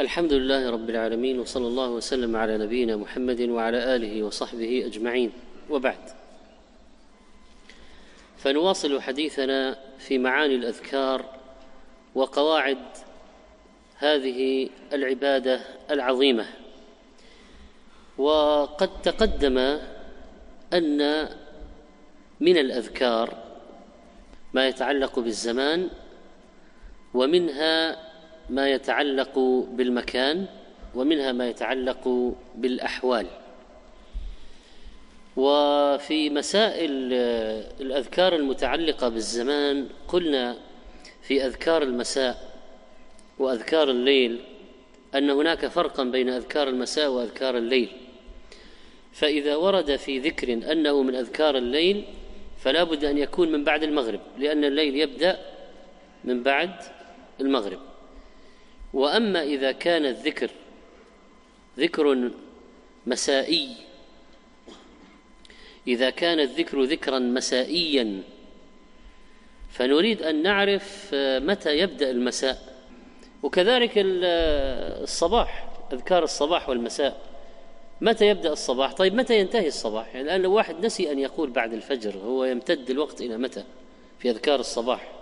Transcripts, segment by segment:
الحمد لله رب العالمين وصلى الله وسلم على نبينا محمد وعلى آله وصحبه أجمعين. وبعد. فنواصل حديثنا في معاني الأذكار وقواعد هذه العبادة العظيمة. وقد تقدم أن من الأذكار ما يتعلق بالزمان ومنها ما يتعلق بالمكان ومنها ما يتعلق بالأحوال. وفي مسائل الأذكار المتعلقة بالزمان قلنا في أذكار المساء وأذكار الليل أن هناك فرقا بين أذكار المساء وأذكار الليل. فإذا ورد في ذكر أنه من أذكار الليل فلا بد أن يكون من بعد المغرب لأن الليل يبدأ من بعد المغرب. وأما إذا كان الذكر ذكر مسائي إذا كان الذكر ذكرا مسائيا فنريد أن نعرف متى يبدأ المساء. وكذلك الصباح أذكار الصباح والمساء. متى يبدأ الصباح؟ طيب متى ينتهي الصباح؟ يعني الآن لو واحد نسي أن يقول بعد الفجر هو يمتد الوقت إلى متى في أذكار الصباح؟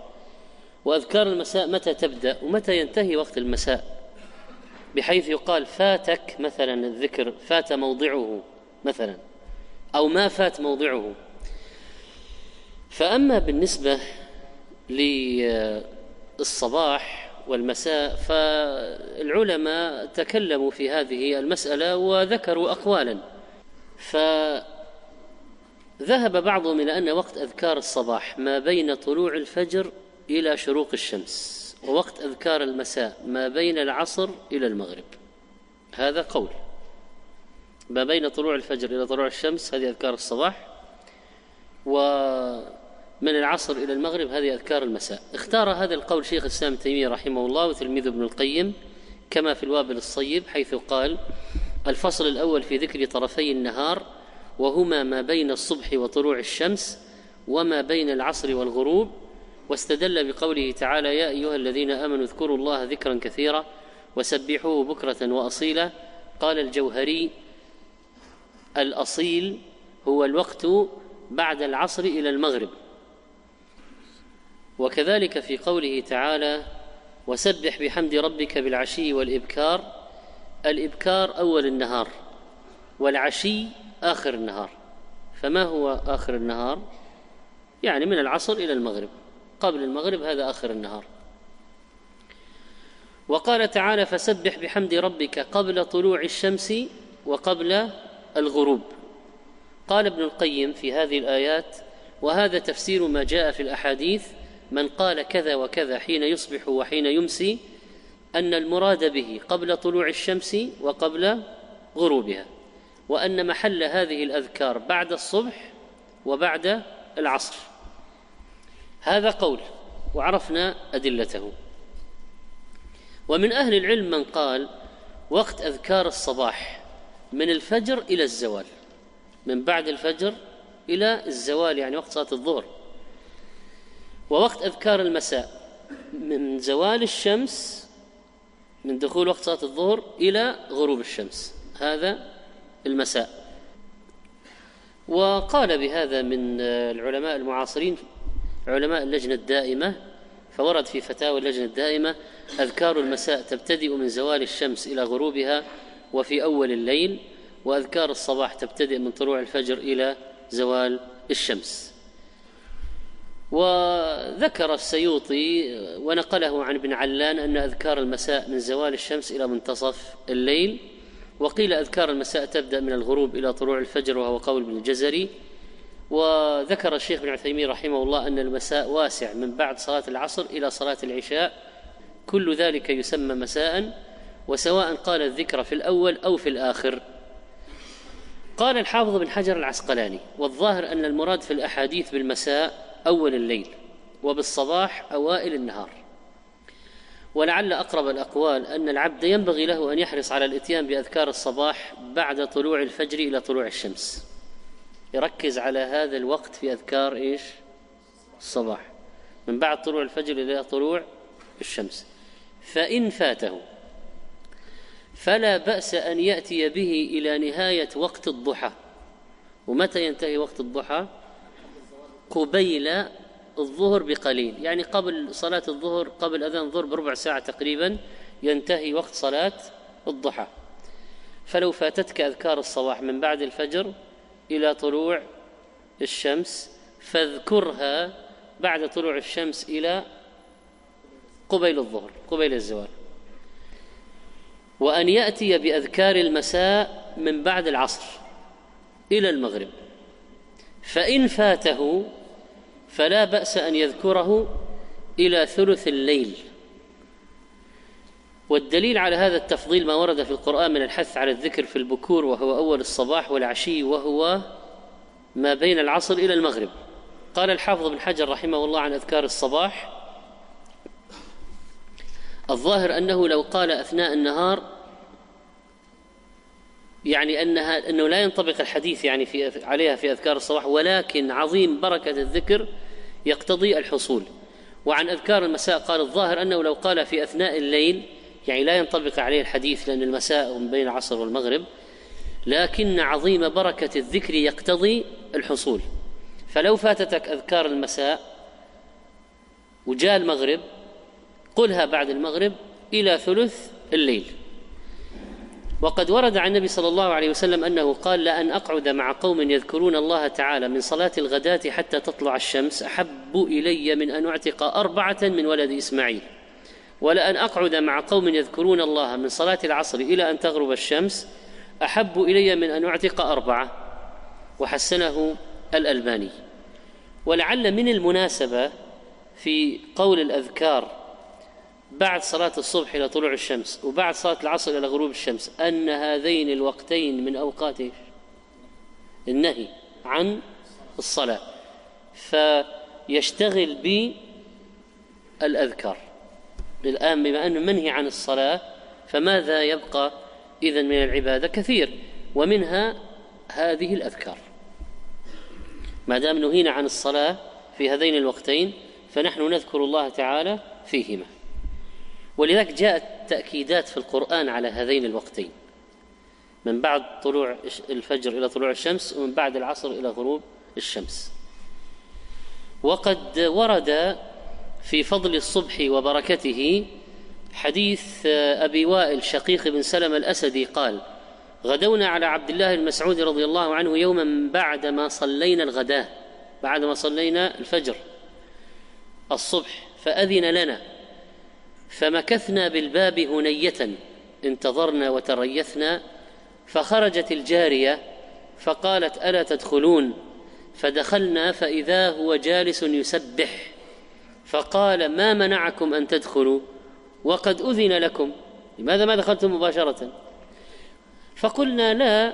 وأذكار المساء متى تبدأ ومتى ينتهي وقت المساء؟ بحيث يقال فاتك مثلا الذكر فات موضعه مثلا أو ما فات موضعه. فأما بالنسبة للصباح والمساء فالعلماء تكلموا في هذه المسألة وذكروا اقوالا. فذهب بعضهم إلى أن وقت أذكار الصباح ما بين طلوع الفجر إلى شروق الشمس ووقت أذكار المساء ما بين العصر إلى المغرب. هذا قول. ما بين طلوع الفجر إلى طلوع الشمس هذه أذكار الصباح ومن العصر إلى المغرب هذه أذكار المساء. اختار هذا القول شيخ الإسلام تيمية رحمه الله وتلميذه ابن القيم كما في الوابل الصيب حيث قال الفصل الأول في ذكر طرفي النهار وهما ما بين الصبح وطلوع الشمس وما بين العصر والغروب واستدل بقوله تعالى يا أيها الذين آمنوا اذكروا الله ذكرا كثيرا وسبحوه بكرة واصيلا. قال الجوهري الأصيل هو الوقت بعد العصر إلى المغرب. وكذلك في قوله تعالى وسبح بحمد ربك بالعشي والإبكار. الإبكار أول النهار والعشي آخر النهار. فما هو آخر النهار؟ يعني من العصر إلى المغرب. قبل المغرب هذا آخر النهار. وقال تعالى فسبح بحمد ربك قبل طلوع الشمس وقبل الغروب. قال ابن القيم في هذه الآيات وهذا تفسير ما جاء في الأحاديث من قال كذا وكذا حين يصبح وحين يمسي أن المراد به قبل طلوع الشمس وقبل غروبها وأن محل هذه الأذكار بعد الصبح وبعد العصر. هذا قول وعرفنا أدلته. ومن أهل العلم من قال وقت أذكار الصباح من الفجر إلى الزوال. من بعد الفجر إلى الزوال يعني وقت صلاة الظهر. ووقت أذكار المساء من زوال الشمس من دخول وقت صلاة الظهر إلى غروب الشمس. هذا المساء. وقال بهذا من العلماء المعاصرين علماء اللجنة الدائمة فورد في فتاوى اللجنة الدائمة أذكار المساء تبتدئ من زوال الشمس إلى غروبها وفي أول الليل وأذكار الصباح تبتدئ من طلوع الفجر إلى زوال الشمس. وذكر السيوطي ونقله عن ابن علان أن أذكار المساء من زوال الشمس إلى منتصف الليل وقيل أذكار المساء تبدأ من الغروب إلى طلوع الفجر وهو قول ابن الجزري وذكر الشيخ ابن عثيمين رحمه الله أن المساء واسع من بعد صلاة العصر إلى صلاة العشاء. كل ذلك يسمى مساء وسواء قال الذكر في الأول أو في الآخر. قال الحافظ بن حجر العسقلاني والظاهر أن المراد في الأحاديث بالمساء أول الليل وبالصباح أوائل النهار. ولعل أقرب الأقوال أن العبد ينبغي له أن يحرص على الإتيان بأذكار الصباح بعد طلوع الفجر إلى طلوع الشمس. يركز على هذا الوقت في أذكار إيش؟ الصباح. من بعد طلوع الفجر إلى طلوع الشمس. فإن فاته فلا بأس أن يأتي به إلى نهاية وقت الضحى. ومتى ينتهي وقت الضحى؟ قبيل الظهر بقليل. يعني قبل صلاة الظهر قبل أذان الظهر بربع ساعة تقريبا ينتهي وقت صلاة الضحى. فلو فاتتك أذكار الصباح من بعد الفجر إلى طلوع الشمس فاذكرها بعد طلوع الشمس إلى قبيل الظهر قبيل الزوال. وأن يأتي بأذكار المساء من بعد العصر إلى المغرب. فإن فاته فلا بأس أن يذكره إلى ثلث الليل. والدليل على هذا التفضيل ما ورد في القرآن من الحث على الذكر في البكور وهو أول الصباح والعشي وهو ما بين العصر إلى المغرب. قال الحافظ بن حجر رحمه الله عن أذكار الصباح الظاهر أنه لو قال أثناء النهار يعني أنها أنه لا ينطبق الحديث يعني في عليها في أذكار الصباح ولكن عظيم بركة الذكر يقتضي الحصول. وعن أذكار المساء قال الظاهر أنه لو قال في أثناء الليل يعني لا ينطبق عليه الحديث لأن المساء من بين العصر والمغرب لكن عظيم بركة الذكر يقتضي الحصول. فلو فاتتك أذكار المساء وجاء المغرب قلها بعد المغرب إلى ثلث الليل. وقد ورد عن النبي صلى الله عليه وسلم أنه قال لأن أقعد مع قوم يذكرون الله تعالى من صلاة الغداة حتى تطلع الشمس أحب إلي من أن أعتق أربعة من ولد إسماعيل. ولأن أقعد مع قوم يذكرون الله من صلاة العصر إلى أن تغرب الشمس أحب إلي من أن أعتق أربعة وحسنه الألباني. ولعل من المناسبة في قول الأذكار بعد صلاة الصبح إلى طلوع الشمس وبعد صلاة العصر إلى غروب الشمس أن هذين الوقتين من أوقات النهي عن الصلاة. فيشتغل بالأذكار الآن بما أنه منهي عن الصلاة فماذا يبقى إذن من العبادة؟ كثير ومنها هذه الأذكار. ما دام نهينا عن الصلاة في هذين الوقتين فنحن نذكر الله تعالى فيهما. ولذلك جاءت تأكيدات في القرآن على هذين الوقتين. من بعد طلوع الفجر إلى طلوع الشمس ومن بعد العصر إلى غروب الشمس. وقد ورد في فضل الصبح وبركته حديث أبي وائل شقيق بن سلم الأسدي قال غدونا على عبد الله المسعود رضي الله عنه يوما بعدما صلينا الغداة بعدما صلينا الفجر الصبح فأذن لنا فمكثنا بالباب هنية انتظرنا وتريثنا فخرجت الجارية فقالت ألا تدخلون؟ فدخلنا فإذا هو جالس يسبح. فقال ما منعكم أن تدخلوا وقد أذن لكم. لماذا ما دخلتم مباشرة؟ فقلنا لا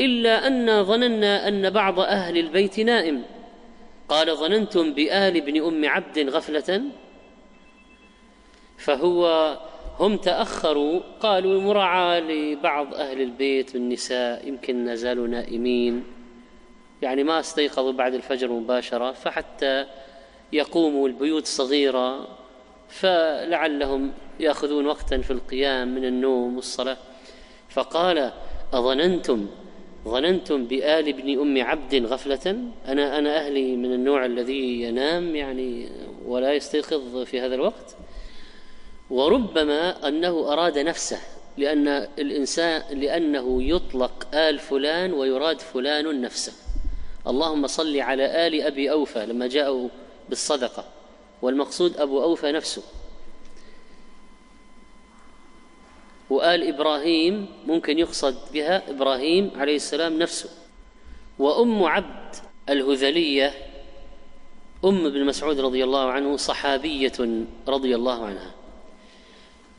إلا انا ظننا أن بعض أهل البيت نائم. قال ظننتم بآل ابن أم عبد غفلة؟ فهو هم تأخروا قالوا مراعاة لبعض أهل البيت والنساء يمكن ما زالوا نائمين. يعني ما أستيقظوا بعد الفجر مباشرة فحتى يقوموا البيوت صغيرة فلعلهم يأخذون وقتا في القيام من النوم والصلاة. فقال أظننتم ظننتم بآل ابن أم عبد غفلة؟ أنا أنا أهلي من النوع الذي ينام يعني ولا يستيقظ في هذا الوقت. وربما أنه أراد نفسه لأن الإنسان لأنه يطلق آل فلان ويراد فلان نفسه. اللهم صل على آل أبي أوفى لما جاءوا بالصدقة والمقصود أبو أوفى نفسه. وآل إبراهيم ممكن يقصد بها إبراهيم عليه السلام نفسه. وأم عبد الهذلية أم ابن مسعود رضي الله عنه صحابية رضي الله عنها.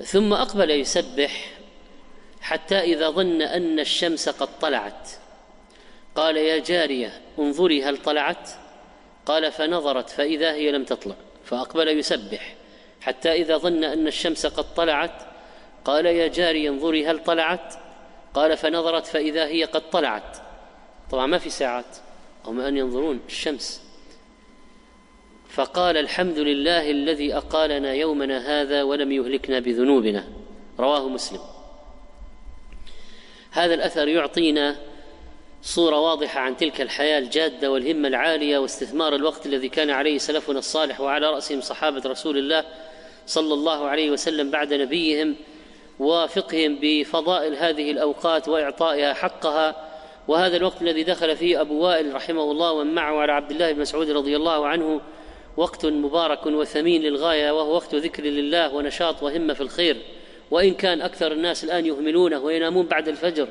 ثم أقبل يسبح حتى إذا ظن أن الشمس قد طلعت. قال يا جارية انظري هل طلعت؟ قال فنظرت فإذا هي لم تطلع فأقبل يسبح حتى إذا ظن أن الشمس قد طلعت قال يا جاريه انظري هل طلعت؟ قال فنظرت فإذا هي قد طلعت. طبعا ما في ساعات هم أن ينظرون الشمس. فقال الحمد لله الذي أقالنا يومنا هذا ولم يهلكنا بذنوبنا. رواه مسلم. هذا الأثر يعطينا صورة واضحة عن تلك الحياة الجادة والهمة العالية واستثمار الوقت الذي كان عليه سلفنا الصالح وعلى رأسهم صحابة رسول الله صلى الله عليه وسلم بعد نبيهم وفقهم بفضائل هذه الأوقات وإعطائها حقها. وهذا الوقت الذي دخل فيه أبو وائل رحمه الله ومن معه على عبد الله بن مسعود رضي الله عنه وقت مبارك وثمين للغاية وهو وقت ذكر لله ونشاط وهمة في الخير. وإن كان أكثر الناس الآن يهملونه وينامون بعد الفجر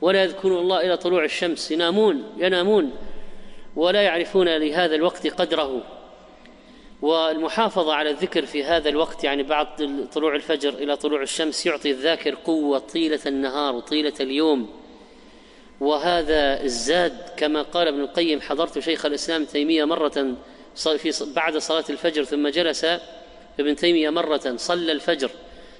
ولا يذكرون الله إلى طلوع الشمس ينامون ينامون ولا يعرفون لهذا الوقت قدره. والمحافظة على الذكر في هذا الوقت يعني بعد طلوع الفجر إلى طلوع الشمس يعطي الذاكر قوة طيلة النهار وطيلة اليوم. وهذا الزاد كما قال ابن القيم حضرت شيخ الإسلام تيمية مرة في بعد صلاة الفجر ثم جلس ابن تيمية مرة صلى الفجر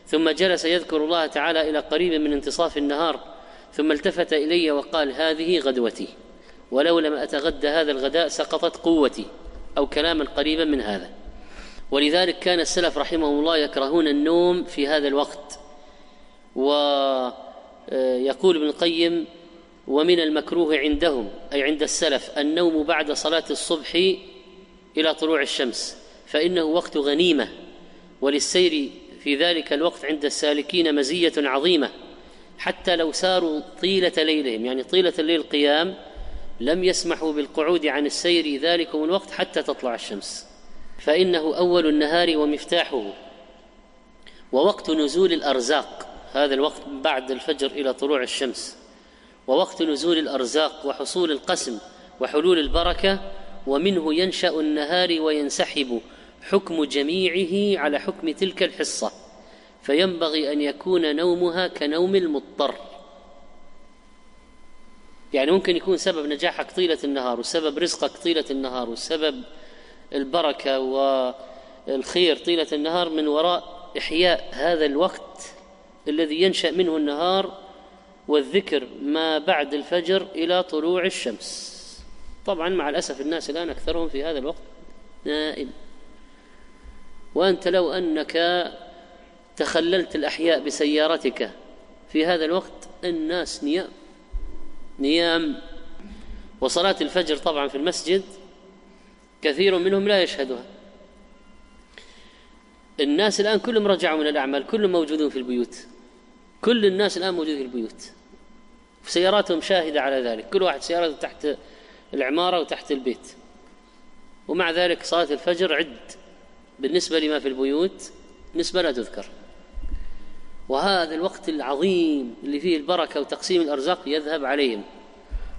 ثم جلس يذكر الله تعالى إلى قريب من انتصاف النهار. ثم التفت إلي وقال هذه غدوتي. ولو لم أتغدى هذا الغداء سقطت قوتي أو كلاما قريبا من هذا. ولذلك كان السلف رحمهم الله يكرهون النوم في هذا الوقت. ويقول ابن القيم ومن المكروه عندهم أي عند السلف النوم بعد صلاة الصبح إلى طلوع الشمس فإنه وقت غنيمة. وللسير في ذلك الوقت عند السالكين مزية عظيمة. حتى لو ساروا طيلة ليلهم يعني طيلة الليل قيام لم يسمحوا بالقعود عن السير ذلكم الوقت حتى تطلع الشمس. فإنه أول النهار ومفتاحه. ووقت نزول الأرزاق هذا الوقت بعد الفجر إلى طلوع الشمس. ووقت نزول الأرزاق وحصول القسم وحلول البركة ومنه ينشأ النهار وينسحب حكم جميعه على حكم تلك الحصة. فينبغي أن يكون نومها كنوم المضطر. يعني ممكن يكون سبب نجاحك طيله النهار وسبب رزقك طيله النهار وسبب البركة والخير طيلة النهار من وراء إحياء هذا الوقت الذي ينشأ منه النهار والذكر ما بعد الفجر إلى طلوع الشمس. طبعا مع الأسف الناس الآن أكثرهم في هذا الوقت نائم. وأنت لو أنك تخللت الأحياء بسيارتك. في هذا الوقت الناس نيام. نيام. وصلاة الفجر طبعا في المسجد كثير منهم لا يشهدها. الناس الآن كلهم رجعوا من الأعمال كلهم موجودون في البيوت. كل الناس الآن موجودين في البيوت. سياراتهم شاهدة على ذلك. كل واحد سيارته تحت العمارة وتحت البيت. ومع ذلك صلاة الفجر عد. بالنسبة لما في البيوت نسبه لا تذكر. وهذا الوقت العظيم اللي فيه البركة وتقسيم الأرزاق يذهب عليهم.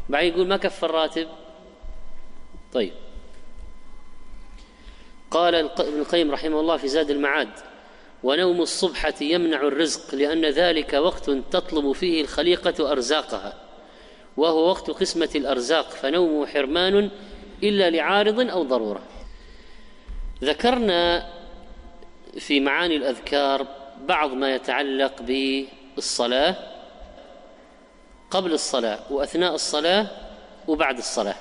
بعدين يقول ما كفى الراتب؟ طيب. قال ابن القيم رحمه الله في زاد المعاد ونوم الصبحة يمنع الرزق لأن ذلك وقت تطلب فيه الخليقة أرزاقها وهو وقت قسمة الأرزاق فنومه حرمان إلا لعارض أو ضرورة. ذكرنا في معاني الأذكار بعض ما يتعلق بالصلاة قبل الصلاة وأثناء الصلاة وبعد الصلاة.